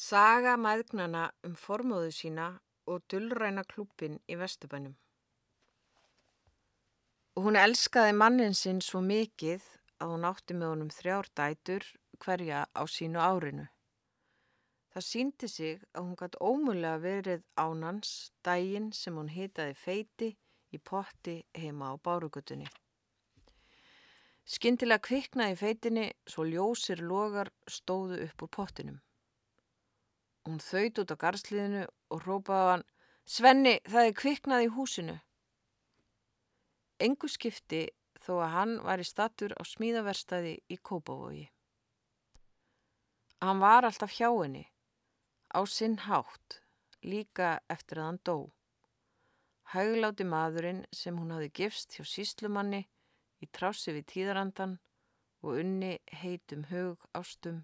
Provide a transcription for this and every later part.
Saga mæðgnana um formóðu sína og dullræna klúppin í Vesturbænum. Hún elskaði mannin sinn svo mikið að hún átti með honum þrjár dætur hverja á sínu árinu. Það síndi sig að hún gæti ómulega verið ánans dægin sem hún hitaði feiti í potti heima á bárugutunni. Skindilega kviknaði feitinni svo ljósir logar stóðu upp úr pottinum. Hún þaut út á garsliðinu og rópaði hann Svenni, það er kviknað í húsinu. Engu skipti þó að hann var í statur á smíðaverstaði í Kópavogi. Hann var alltaf hjá henni, á sinn hátt, líka eftir að hann dó. Hægláti maðurinn sem hún hafi gifst hjá síslumanni í trási við tíðarandan og unni heitum hug ástum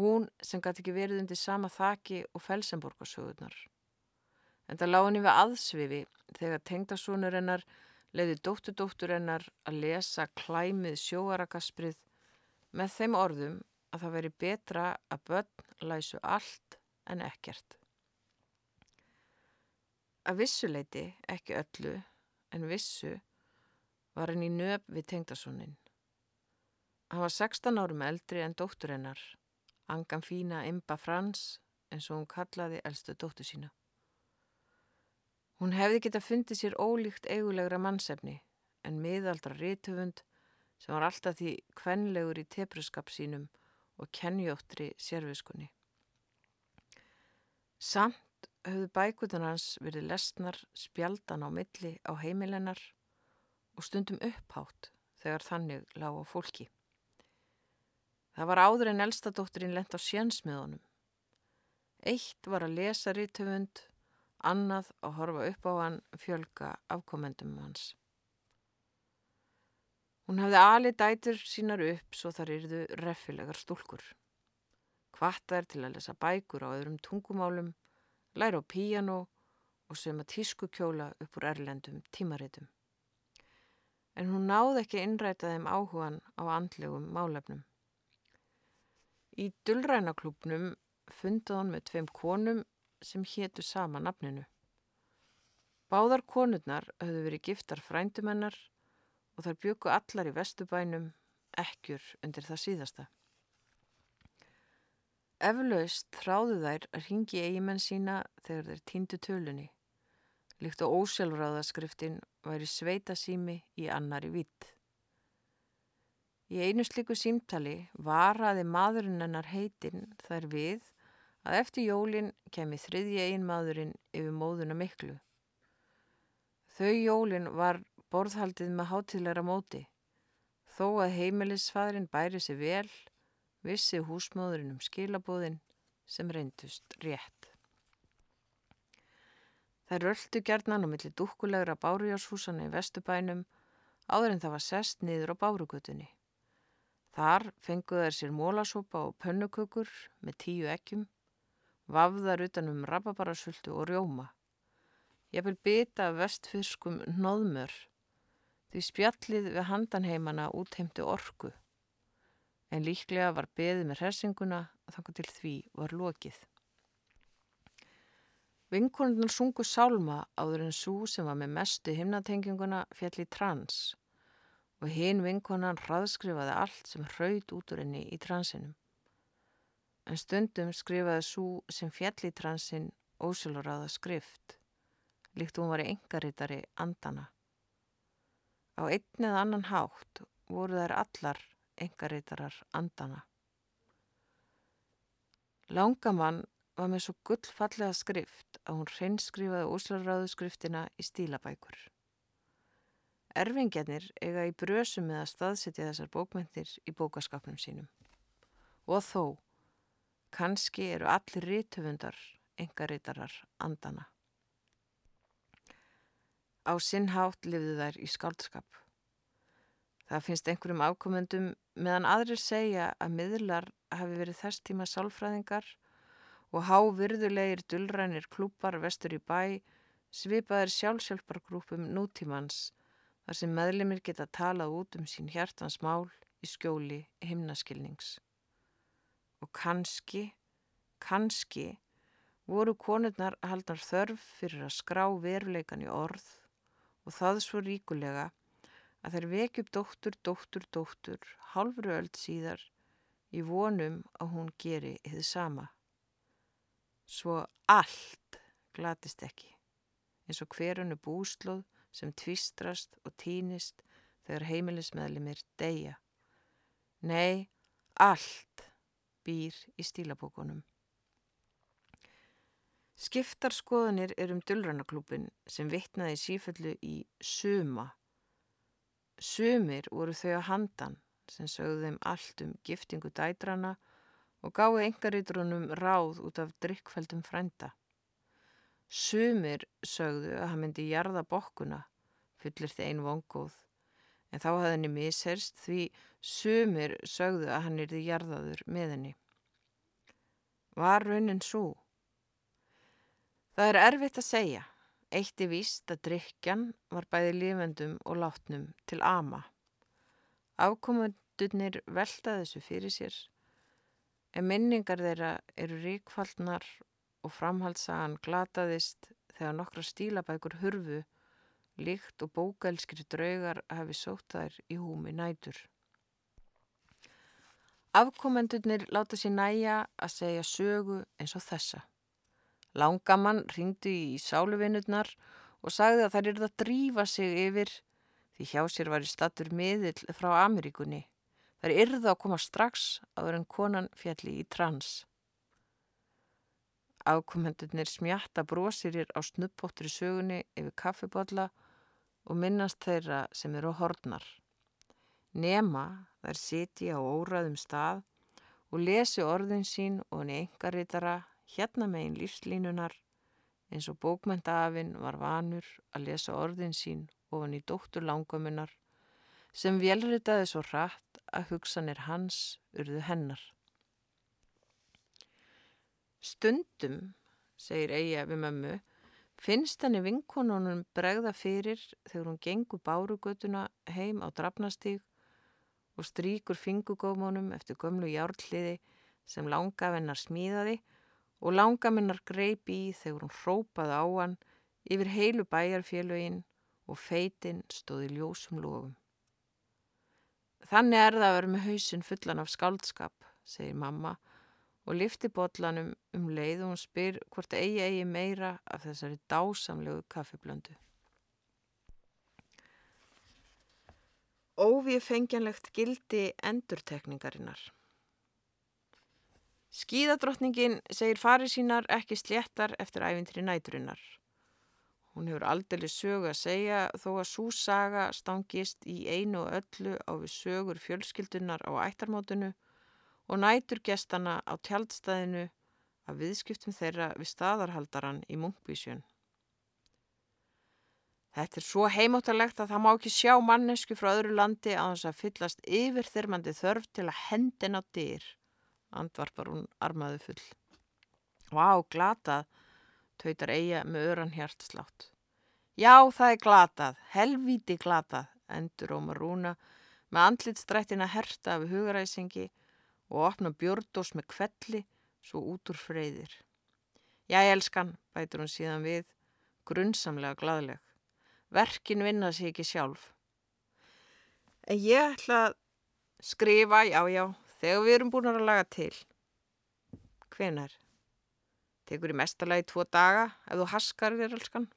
Hún sem gæti ekki verið undir sama þaki og felsenborgarsögurnar. En það lág henni við aðsvifi þegar tengdasónur hennar leiði dóttudóttur hennar að lesa klæmið sjóaragasprið með þeim orðum að það veri betra að börn læsu allt en ekkert. Að vissuleiti, ekki öllu, en vissu var henni nöp við tengdasónin. Hann var 16 árum eldri en dóttur hennar Angan fína Imba Frans eins og hún kallaði elstu dóttu sína. Hún hefði geta fundið sér ólíkt eigulegra mannsefni en miðaldra rítöfund sem var alltaf því kvenlegur í tepruskap sínum og kennjóttri sérfiskunni. Samt höfðu bækutan hans verið lesnar spjaldan á milli á heimilennar og stundum upphátt þegar þannig lág á fólki. Það var áður en elstadótturinn lent á sjönsmiðunum. Eitt var að lesa rítöfund, annað að horfa upp á hann fjölga afkomendum hans. Hún hafði ali dætur sínar upp svo þar yrðu reffilegar stúlkur. Kvartar til að lesa bækur á öðrum tungumálum, læra á píjano og söma tískukjóla upp úr erlendum tímaritum. En hún náði ekki innræta þeim áhugan á andlegum málefnum. Í dullrænaklúpnum fundið hann með tveim konum sem hétu sama nafninu. Báðar konurnar höfðu verið giftar frændumennar og þar byggu allar í vestubænum ekkjur undir það síðasta. Eflaust þráðu þær að ringi eigimenn sína þegar þeir týndu tölunni. Líkt á ósjálfráðaskriftin væri sveita sími í annari vitt. Í einu sliku símtali varaði maðurinn hennar heitin þar við að eftir jólinn kemi þriðji ein maðurinn yfir móðuna miklu. Þau jólinn var borðhaldið með hátilegra móti. Þó að heimilisfæðrin bæri sig vel, vissi húsmóðurinn um skilabóðin sem reyndust rétt. Það röldu gerðnan á milli dúkkulegra bárujárshúsana í Vestubænum áður en það var sest niður á bárugutunni. Þar fenguð þær sér mólasópa og pönnukökur með tíu ekkjum, vafðar utanum rababarasöldu og rjóma. Ég vil byta vestfyrskum nóðmör því spjallið við handanheimana útheimti orku en líklega var beðið með hressinguna að þanga til því var lokið. Vinkonunnar sungu sálma áður en svo sem var með mestu himnatenginguna fjall í trans og hinn vinkonan hraðskrifaði allt sem hraut út úr henni í transinum. En stundum skrifaði svo sem fjall í transin ósjálfráða skrift, líkt hún var í engaritari andana. Á einn eða annan hátt voru þær allar engaritarar andana. Langamann var með svo gullfallega skrift að hún hreinskrifaði ósjálfráðu skriftina í stílabækur. Erfingjarnir eiga í brösum með að staðsetja þessar bókmyndir í bókaskapnum sínum. Og þó, kannski eru allir rítöfundar, engaritarar, andana. Á sinnhátt lifðu þær í skaldskap. Það finnst einhverjum afkomendum meðan aðrir segja að miðlar hafi verið þess tíma sálfræðingar og há virðulegir dullrænir klúpar vestur í bæ svipaðir sjálfsjálfargrúpum nútímans þar sem meðlemið geta talað út um sín hjartans mál í skjóli himnaskilnings. Og kannski, kannski voru konurnar haldnar þörf fyrir að skrá veruleikan í orð og það svo ríkulega að þeir vekjum dóttur, dóttur, dóttur, halvru öll síðar í vonum að hún geri þið sama. Svo allt glatist ekki, eins og hverjunu búslóð sem tvistrast og týnist þegar heimilismeðlimir deyja. Nei, allt býr í stílabókunum. Skiptarskoðanir er um Dullrannaklúpin sem vittnaði síföllu í Suma. Sumir voru þau að handan sem sögðu þeim allt um giftingu dætrana og gáði engarítrunum ráð út af drikkfældum frænda. Sumir sögðu að hann myndi jarða bokkuna, fullir þið einu vongóð, en þá hafði henni misherst því sumir sögðu að hann er þið jarðaður með henni. Var raunin svo? Það er erfitt að segja. Eitt er víst að drikjan var bæði lifendum og látnum til ama. Afkomundunir velta þessu fyrir sér, en minningar þeirra eru ríkfaldnar og framhaldsagan glataðist þegar nokkra stílabækur hurfu, líkt og bókelskri draugar hafi sótt þær í húmi nætur. Afkomendunir láta sér næja að segja sögu eins og þessa. Langamann ringdi í sáluvinnurnar og sagði að þær eru að drífa sig yfir því hjá sér var í statur miðill frá Ameríkunni. Þær yrðu að koma strax áður en konan fjalli í trans. Afkomendunir smjatta brosirir á snuppóttri sögunni yfir kaffibodla og minnast þeirra sem eru hornar. Nema þær siti á óraðum stað og lesi orðin sín og henni engaritara hérna megin lífslínunar eins og bókmentaafinn var vanur að lesa orðin sín ofan í dóttur langamunnar sem velritaði svo hratt að hugsanir hans urðu hennar. Stundum, segir Eija við mömmu, finnst henni vinkonunum bregða fyrir þegar hún gengur bárugötuna heim á drafnastíg og stríkur fingugómanum eftir gömlu járliði sem langavennar smíðaði og langamennar greip í þegar hún hrópaði á hann yfir heilu bæjarfélögin og feitin stóði ljósum lofum. Þannig er það að vera með hausin fullan af skáldskap, segir mamma og lifti botlanum um leið og hún spyr hvort eigi eigi meira af þessari dásamlegu kaffiblöndu. Óvið fengjanlegt gildi endurtekningarinnar. Skíðadrottningin segir farið sínar ekki sléttar eftir æfintri næturinnar. Hún hefur aldrei sögu að segja þó að svo saga stangist í einu og öllu á við sögur fjölskyldunar á ættarmótunu og næturgestana á tjaldstæðinu af viðskiptum þeirra við staðarhaldaran í Munkvísjön. Þetta er svo heimáttalegt að það má ekki sjá mannesku frá öðru landi að þess að fyllast yfir þyrmandi þörf til að hendin á dyr andvarpar hún armaðu full. Vá, glatað, tautar eiga með öran hjartslátt. Já, það er glatað, helvíti glatað, endur Ómar Rúna með andlitstrættina herta af hugaræsingi og opna björndós með kvelli svo út úr freyðir. Ég elskan, bætur hún síðan við, grunnsamlega gladleg. Verkin vinna sér ekki sjálf. En ég ætla að skrifa, já, já, Þegar við erum búin að laga til. Hvenar? Tekur í mestalagi tvo daga ef þú haskar þér allskan.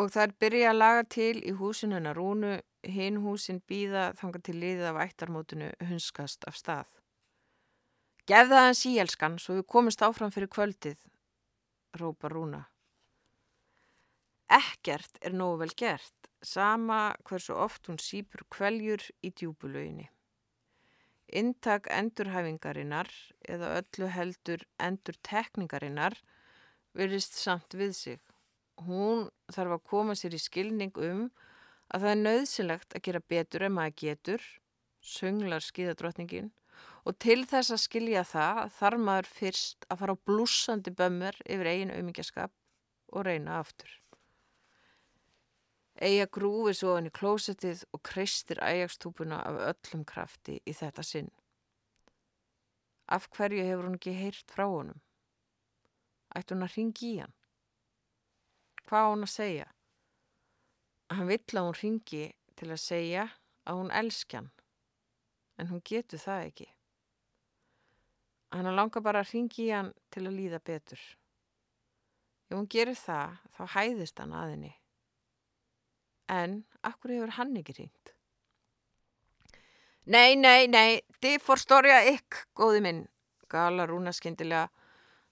Og það er byrjað að laga til í húsinu hennar rúnu, hinn húsin býða þangar til liðið af ættarmótunu hunskast af stað. Gef það hans í elskan svo við komumst áfram fyrir kvöldið, rópa rúna. Ekkert er nógu vel gert, sama hversu oft hún sípur kveljur í djúbulauginni. Intak endurhæfingarinnar eða öllu heldur endurtekningarinnar verist samt við sig. Hún þarf að koma sér í skilning um að það er nöðsilegt að gera betur en maður getur, sönglar skíðadrottningin, og til þess að skilja það þarf maður fyrst að fara á blúsandi bömmur yfir eigin auðmyggjaskap og reyna aftur. Eija grúfi svo hann í klósettið og kreistir ægjakstúpuna af öllum krafti í þetta sinn. Af hverju hefur hún ekki heyrt frá honum? Ætti hún að ringi í hann? Hvað á hún að segja? Hann vill að hún ringi til að segja að hún elski hann, en hún getur það ekki. Hann langar bara að ringi í hann til að líða betur. Ef hún gerir það, þá hæðist hann að henni. En, akkur hefur hann ekki ringt? Nei, nei, nei, þið fórstorja ykk, góði minn, gala rúna skindilega,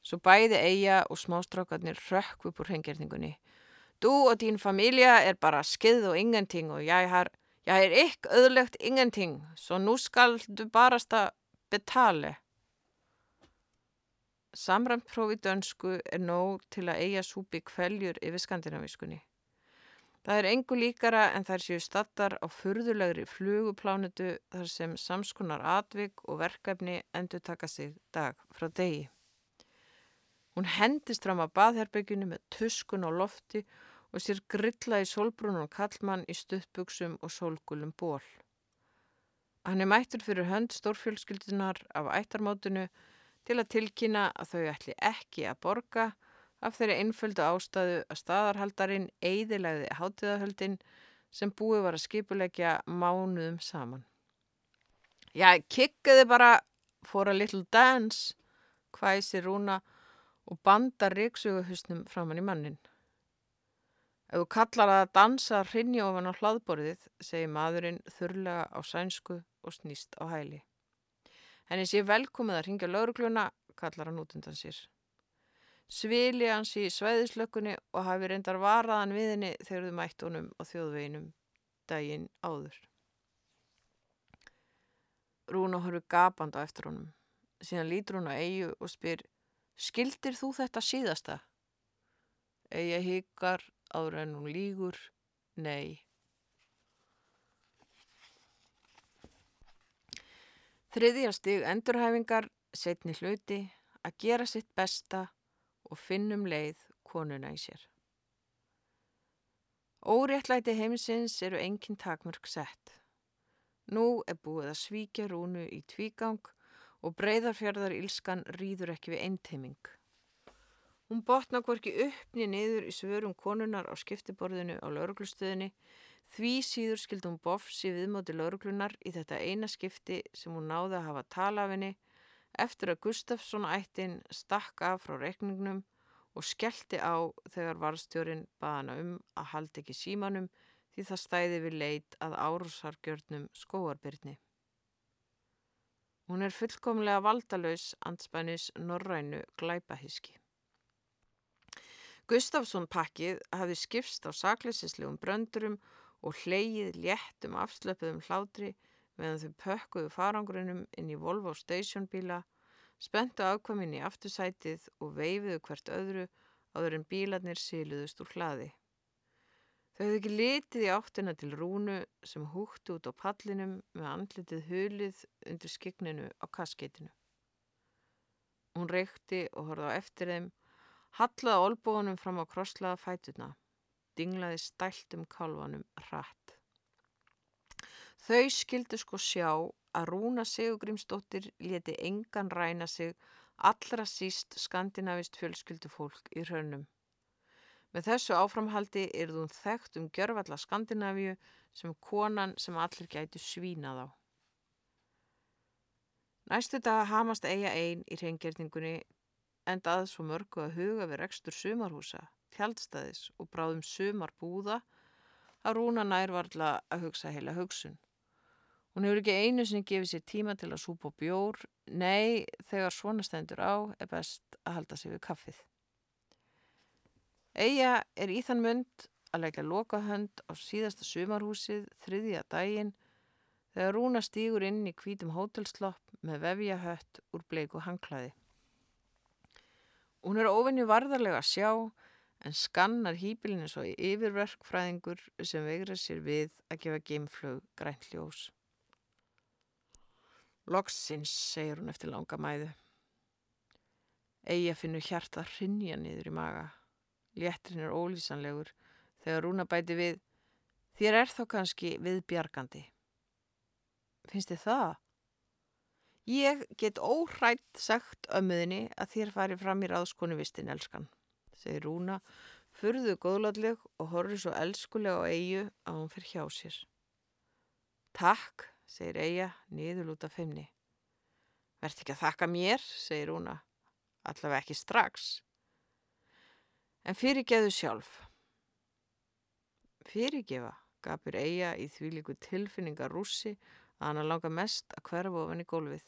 svo bæði eiga og smástrákarnir rökk upp úr hengjörningunni. Du og din familja er bara skið og ingenting og ég har, ég er ykk öðlegt ingenting, så nú skal du barasta betale. Samræmprófi dönsku er nóg til að eiga súpi kveljur yfir skandinavískunni. Það er engu líkara en þær séu stattar á furðulegri fluguplánutu þar sem samskonar atvik og verkefni endur taka sig dag frá degi. Hún hendist fram að baðherbygginu með tuskun á lofti og sér grilla í solbrúnum kallmann í stuttbuksum og solgulum ból. Hann er mættur fyrir hönd stórfjölskyldunar af ættarmótinu til að tilkynna að þau ætli ekki að borga af þeirri einföldu ástæðu að staðarhaldarinn eidilegði hátíðahöldin sem búið var að skipulegja mánuðum saman. Já, kikkiði bara for a little dance, hvæsi Rúna og bandar ríksuguhusnum framann í mannin. Ef þú kallar að dansa hrinja ofan á hlaðborðið, segir maðurinn þurrlega á sænsku og snýst á hæli. Henni sé velkomið að ringja laurugluna, kallar hann út undan sér svili hans í sveiðislökunni og hafi reyndar varaðan við henni þegar þau mætt honum á þjóðveginum daginn áður. Rúna horfi gapand á eftir honum. Síðan lítur hún á eigu og spyr Skildir þú þetta síðasta? Eiga híkar áður en hún lígur? Nei. Þriðja stig endurhæfingar setni hluti að gera sitt besta og finnum leið konuna í sér. Óréttlæti heimsins eru engin takmörg sett. Nú er búið að svíkja rúnu í tvígang og breyðarfjörðar ílskan rýður ekki við einteiming. Hún botna hvorki uppni niður í svörum konunar á skiptiborðinu á lauruglustöðinni því síður skild hún bofsi viðmóti lauruglunar í þetta eina skipti sem hún náði að hafa tala af henni eftir að Gustafsson ættin stakk af frá reikningnum og skellti á þegar varstjórin baðana um að haldi ekki símanum því það stæði við leit að árusargjörnum skóarbyrni. Hún er fullkomlega valdalaus anspænis norrænu glæpahiski. Gustafsson pakkið hafi skipst á sakleisislegum bröndurum og hleyið léttum afslöpuðum hlátri meðan þau pökkuðu farangurinnum inn í Volvo stationbíla, spentu afkvæmin í aftursætið og veifiðu hvert öðru áður en bílarnir síluðust úr hlaði. Þau hefðu ekki litið í áttina til rúnu sem húkti út á pallinum með andlitið hulið undir skikninu á kaskeitinu. Hún reykti og horfði á eftir þeim, hallaði olbónum fram á krosslaða fætuna, dinglaði stælt um kálvanum rætt. Þau skildu sko sjá að Rúna Sigurgrímsdóttir leti engan ræna sig allra síst skandinavist fjölskyldu fólk í raunum. Með þessu áframhaldi er þú þekkt um gjörfalla Skandinavíu sem konan sem allir gætu svínað á. Næstu dag hamast eiga einn í reyngjörningunni enda aðeins svo mörgu að huga við rekstur sumarhúsa, tjaldstæðis og bráðum sumarbúða að Rúna nærvarla að hugsa heila hugsun. Hún hefur ekki einu sinni gefið sér tíma til að súpa bjór. Nei, þegar svona stendur á er best að halda sig við kaffið. Eija er í þann mund að leggja lokahönd á síðasta sumarhúsið þriðja daginn þegar Rúna stýgur inn í kvítum hótelslopp með vefjahött úr bleiku hangklæði. Hún er ofinni varðarlega að sjá en skannar hýpilinu svo í yfirverkfræðingur sem veigra sér við að gefa geimflög grænljós. Loksins, segir hún eftir langa mæðu. Eija finnur hjarta hrinja niður í maga. Létrin er ólýsanlegur þegar Rúna bæti við þér er þá kannski viðbjargandi. Finnst þið það? Ég get óhrætt sagt ömmuðinni að þér fari fram í ráðskonu vistin, elskan, segir Rúna, furðu góðladleg og horfir svo elskulega á eigu að hún fyrir hjá sér. Takk, segir eiga, niður út af feimni. Verð ekki að þakka mér, segir Rúna, allavega ekki strax. En fyrirgeðu sjálf. Fyrirgefa, gapir eiga í því líku tilfinningar rússi að hann langar mest að hverfa ofan í gólfið.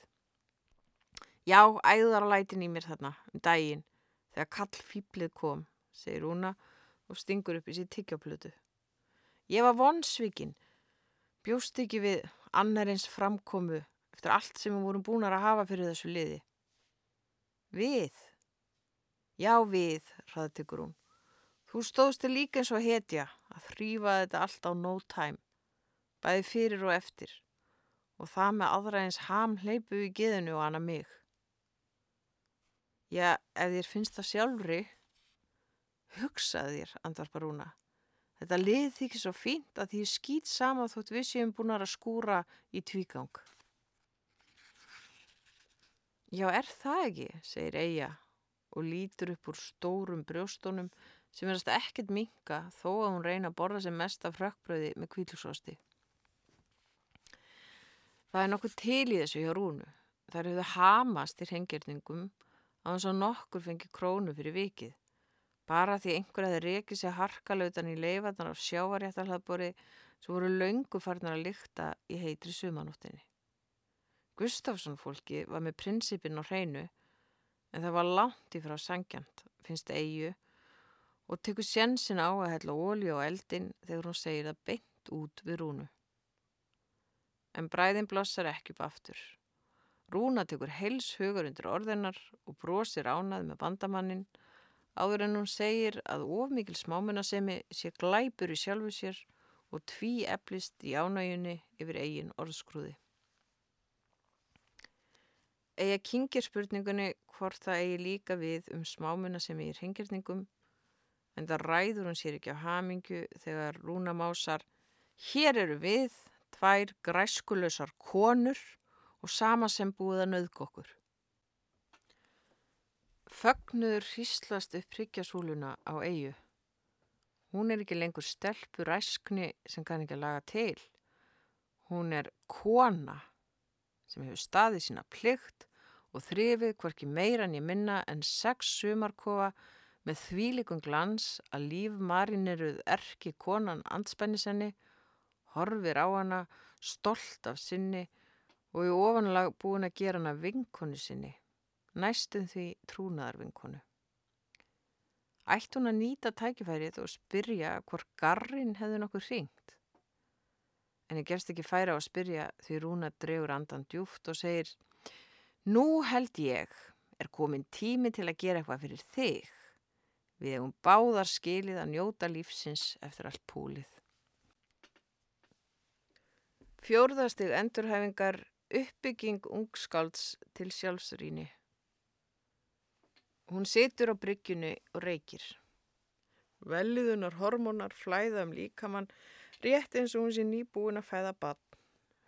Já, æðarlætin í mér þarna, um daginn, þegar kall fýblið kom, segir Rúna og stingur upp í sér tiggjáplötu. Ég var vonsvíkin, bjóst ekki við annarins framkomu eftir allt sem við vorum búin að hafa fyrir þessu liði. Við? Já, við, hraðtyggur hún. Þú stóðst þig líka eins og hetja að þrýfa þetta allt á no time, bæði fyrir og eftir og það með aðra eins ham hleypu í geðinu og hana mig. Já, ef þér finnst það sjálfri, hugsaði þér, andvarpa Rúna. Þetta lið þykir svo fínt að því skýt sama þótt við séum búin að skúra í tvígang. Já, er það ekki, segir Eija og lítur upp úr stórum brjóstónum sem verðast ekkert minka þó að hún reyna að borða sem mest af frökkbröði með kvílusósti. Það er nokkuð til í þessu hjá Rúnu. Það eru þau hamast í hrengjörningum á þess að nokkur fengi krónu fyrir vikið. Bara því einhver að þeir reykið sér harkalautan í leifarnar af sjávaréttarhlaðbori sem voru laungu farnar að lykta í heitri sumanóttinni. Gustafsson fólki var með prinsipin á hreinu en það var langt í frá sangjant, finnst eigu, og tekur sjensin á að hella ólju á eldin þegar hún segir það beint út við Rúnu en bræðin blossar ekki upp aftur. Rúna tekur heils hugur undir orðinnar og brosir ánað með bandamannin áður en hún segir að ofmikil smámunasemi sé glæpur í sjálfu sér og tví eplist í ánægjunni yfir eigin orðskrúði. Ega kingir spurningunni hvort það eigi líka við um smámunasemi í hringirningum en það ræður hún sér ekki á hamingu þegar Rúna másar Hér eru við tvær græskuleusar konur og sama sem búið að nauðg okkur. Fögnuður hýslast upp priggjasúluna á eigu. Hún er ekki lengur stelpur æskni sem kann ekki að laga til. Hún er kona sem hefur staðið sína plikt og þrifið hvorki meira en ég minna en sex sumarkofa með þvílikum glans að líf marineruð erki konan anspennisenni horfir á hana stolt af sinni og í ofanlag búin að gera hana vinkonu sinni, næstum því trúnaðar vinkonu. Ætti hún að nýta tækifærið og spyrja hvort garrin hefði nokkur hringt. En ég gefst ekki færa á að spyrja því Rúna drefur andan djúft og segir Nú held ég er komin tími til að gera eitthvað fyrir þig. Við hefum báðar skilið að njóta lífsins eftir allt púlið. Fjórðastig endurhæfingar uppbygging ungskálds til sjálfsrýni. Hún situr á bryggjunni og reykir. Velliðunar hormónar flæða um líkamann rétt eins og hún sé nýbúin að fæða bann,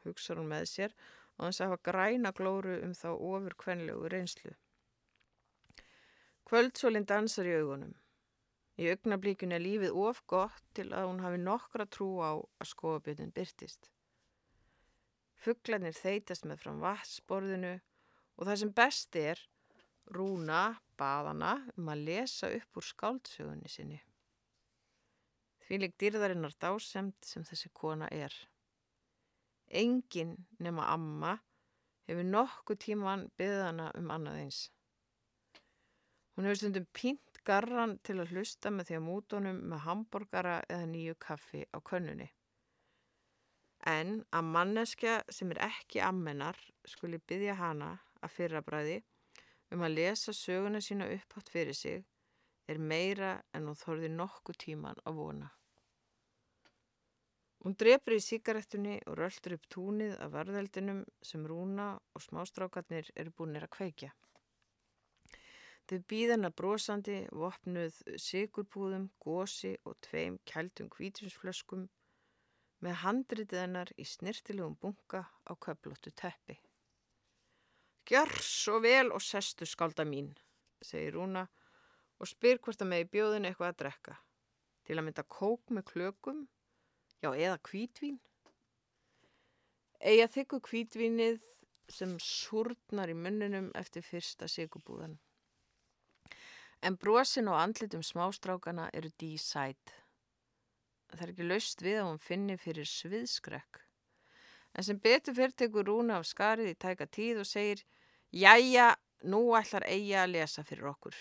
hugsa hún með sér og hans hafa græna glóru um þá ofur kvenlegu reynslu. Kvöldsólinn dansar í augunum. Í augnablíkun er lífið of gott til að hún hafi nokkra trú á að skoðabjöðin byrtist. Fugglarnir þeitast með fram vatsborðinu og það sem best er rúna baðana um að lesa upp úr skáldsögunni sinni. Því lík dýrðarinnar dásemt sem þessi kona er. Engin nema amma hefur nokkuð tíman byggðana um annað eins. Hún hefur stundum pínt garran til að hlusta með því að mútonum með hambúrgara eða nýju kaffi á könnunni en að manneskja sem er ekki ammennar skuli byggja hana að fyrrabræði um að lesa söguna sína upphátt fyrir sig er meira en hún þorði nokkuð tíman að vona. Hún drefur í síkaretunni og röldur upp túnið af varðeldinum sem Rúna og smástrákarnir eru búinir að kveikja. Þau býðana brosandi, vopnuð sigurpúðum, gósi og tveim kældum kvítinsflöskum með handritið hennar í snirtilegum bunga á köplóttu teppi. Gjör svo vel og sestu skálda mín, segir Rúna og spyr hvort að með í bjóðin eitthvað að drekka. Til að mynda kók með klökum, já eða kvítvín. Eða þykku kvítvínið sem surnar í munninum eftir fyrsta sigubúðan. En brosin og andlitum smástrákana eru dísætt. Það er ekki laust við að hún finni fyrir sviðskrekk. En sem betur fyrir tekur Rúna af skarið í tæka tíð og segir Jæja, nú ætlar Eija að lesa fyrir okkur.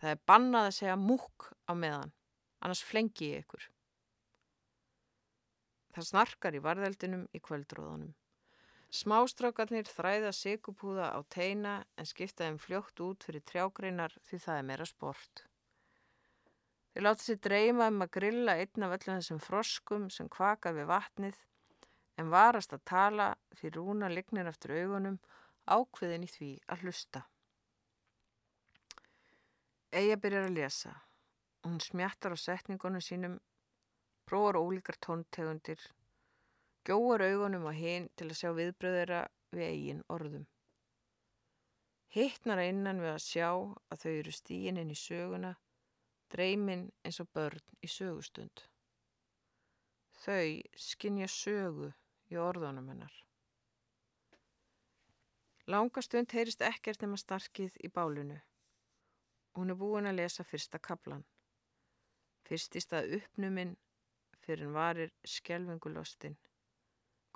Það er bannað að segja múk á meðan, annars flengi ég ykkur. Það snarkar í varðeldinum í kvöldróðunum. Smástrákarnir þræða sigupúða á teina en skipta þeim fljótt út fyrir trjágreinar því það er meira sport. Þeir láta sér dreyma um að grilla einn af öllum þessum froskum sem kvaka við vatnið en varast að tala því rúna lignir eftir augunum ákveðin í því að hlusta. Eija byrjar að lesa. Hún smjattar á setningunum sínum, prófar ólíkar tóntegundir gjóar augunum á hinn til að sjá viðbröðera við eigin orðum. Hittnar að innan við að sjá að þau eru stíin inn í söguna, dreymin eins og börn í sögustund. Þau skinja sögu í orðunum hennar. Langastund heyrist ekkert nema starkið í bálunu. Hún er búin að lesa fyrsta kaplan. Fyrst í stað uppnuminn fyrir en varir skjelvingulostinn.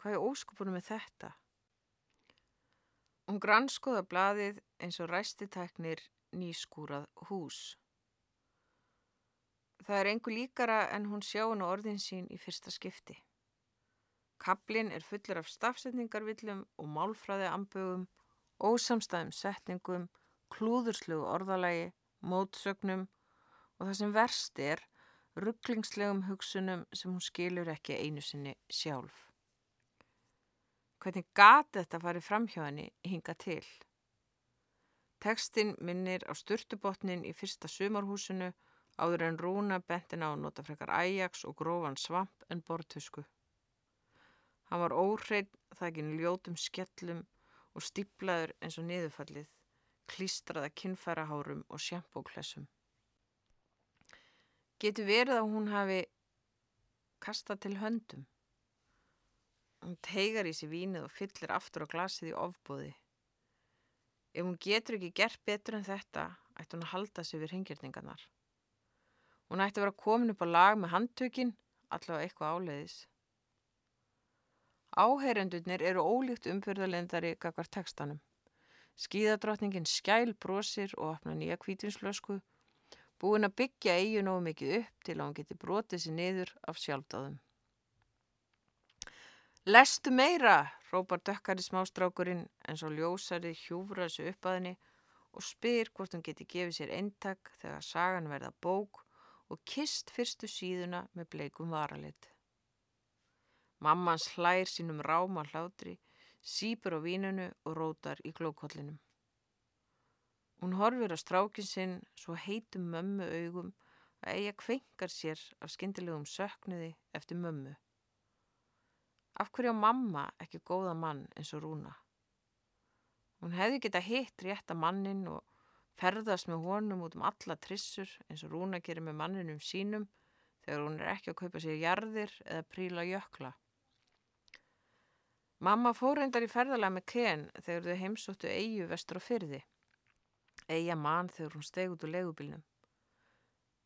Hvað er óskupunum með þetta? Hún granskoða bladið eins og ræstiteknir nýskúrað hús. Það er engu líkara en hún sjá hún á orðin sín í fyrsta skipti. Kablin er fullur af stafsetningarvillum og málfræði ambögum, ósamstæðum setningum, klúðurslegu orðalagi, mótsögnum og það sem verst er rugglingslegum hugsunum sem hún skilur ekki einu sinni sjálf. Hvernig gati þetta farið fram hjá henni hinga til? Tekstinn minnir á sturtubotnin í fyrsta sumarhúsinu áður en Rúna bentin á að nota frekar æjaks og grófan svamp en bortusku. Hann var óhrein þakin ljótum skellum og stíplaður eins og niðurfallið, klístraða kinnfærahárum og sjampóklessum. Getur verið að hún hafi kastað til höndum? Hún teigar í sig vínið og fyllir aftur á glasið í ofbúði. Ef hún getur ekki gert betur en þetta, ætti hún að halda sig við ringirningarnar. Hún ætti að vera komin upp á lag með handtökin, allavega eitthvað áleiðis. Áheyrendurnir eru ólíkt umfyrðalendari kakvar tekstanum. Skíðadrottningin skæl brosir og opna nýja kvítinslösku, búin að byggja eigin og mikið upp til að hún geti brotið sér niður af sjálfdáðum. Lestu meira, rópar dökkari smástrákurinn en svo ljósari hjúfra þessu upp að henni og spyr hvort hún geti gefið sér eintak þegar sagan verða bók og kist fyrstu síðuna með bleikum varalit. Mammans hlær sínum ráma hlátri, sípur á vínunu og rótar í glókollinum. Hún horfir á strákin sinn svo heitum mömmu augum að eiga kvenkar sér af skindilegum söknuði eftir mömmu. Af hverju á mamma ekki góða mann eins og Rúna? Hún hefði geta hitt rétta mannin og ferðast með honum út um alla trissur eins og Rúna gerir með manninum sínum þegar hún er ekki að kaupa sér jarðir eða príla jökla. Mamma fór reyndar í ferðalega með Ken þegar þau heimsóttu Eyju vestur á fyrði. Eyja mann þegar hún steg út úr legubilnum.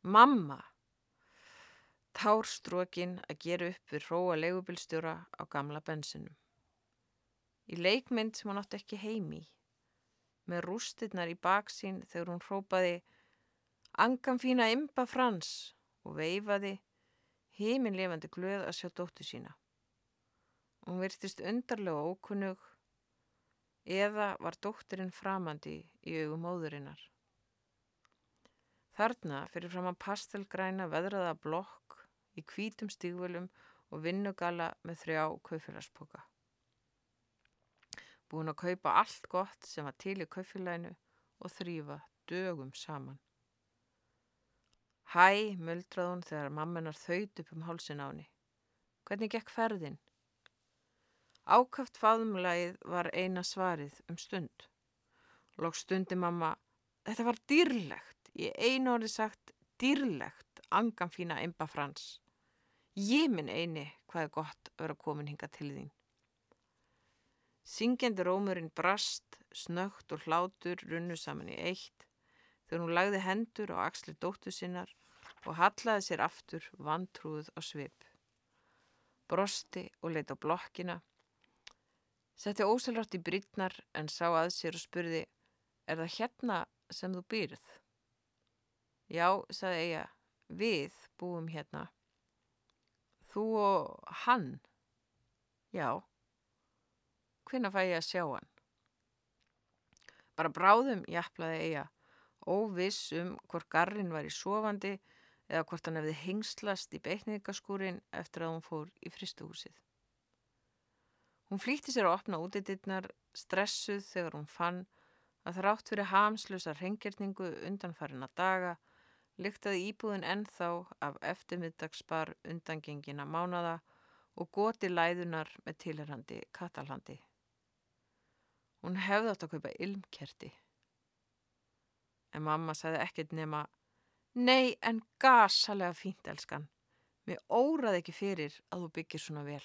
Mamma! társtrókin að gera upp við hróa leigubilstjóra á gamla bensinum. Í leikmynd sem hann átti ekki heimi, með rústirnar í baksín þegar hún hrópaði Angan fína imba frans og veifaði heiminlefandi glöð að sjá dóttu sína. Hún virtist undarlega ókunnug eða var dótturinn framandi í augum móðurinnar. Þarna fyrir fram að pastelgræna veðraða blokk í kvítum stígvölum og vinnugala með þrjá kaufélagspoka. Búin að kaupa allt gott sem var til í kaufélaginu og þrýfa dögum saman. Hæ, muldrað hún þegar mammenar þaut upp um hálsin áni. Hvernig gekk ferðin? Ákaft faðumlægið var eina svarið um stund. Lók stundi mamma, þetta var dýrlegt, ég einu orði sagt dýrlegt, angan fína Imba Frans. Ég minn eini, hvað er gott að vera komin hinga til þín. Syngjandi rómurinn brast, snögt og hlátur runnu saman í eitt þegar hún lagði hendur á axli dóttu sinnar og hallaði sér aftur vantrúð á svip. Brosti og leitt á blokkina, setti óselrátt í brítnar en sá að sér og spurði Er það hérna sem þú byrð? Já, saði Eija, við búum hérna. Þú og hann? Já. Hvinna fæ ég að sjá hann? Bara bráðum, jafnlaði Eija, óviss um hvort garrin var í sofandi eða hvort hann hefði hengslast í beitningaskúrin eftir að hún fór í fristuhúsið. Hún flýtti sér að opna útiditnar, stressuð þegar hún fann að þrátt fyrir hamslusa rengirningu undanfarina daga lyktaði íbúðin ennþá af eftirmiddagsbar undangengina mánada og goti læðunar með tilherrandi katalhandi. Hún hefði átt að kaupa ilmkerti. En mamma sagði ekkert nema Nei, en gasalega fínt, elskan. Mér óraði ekki fyrir að þú byggir svona vel.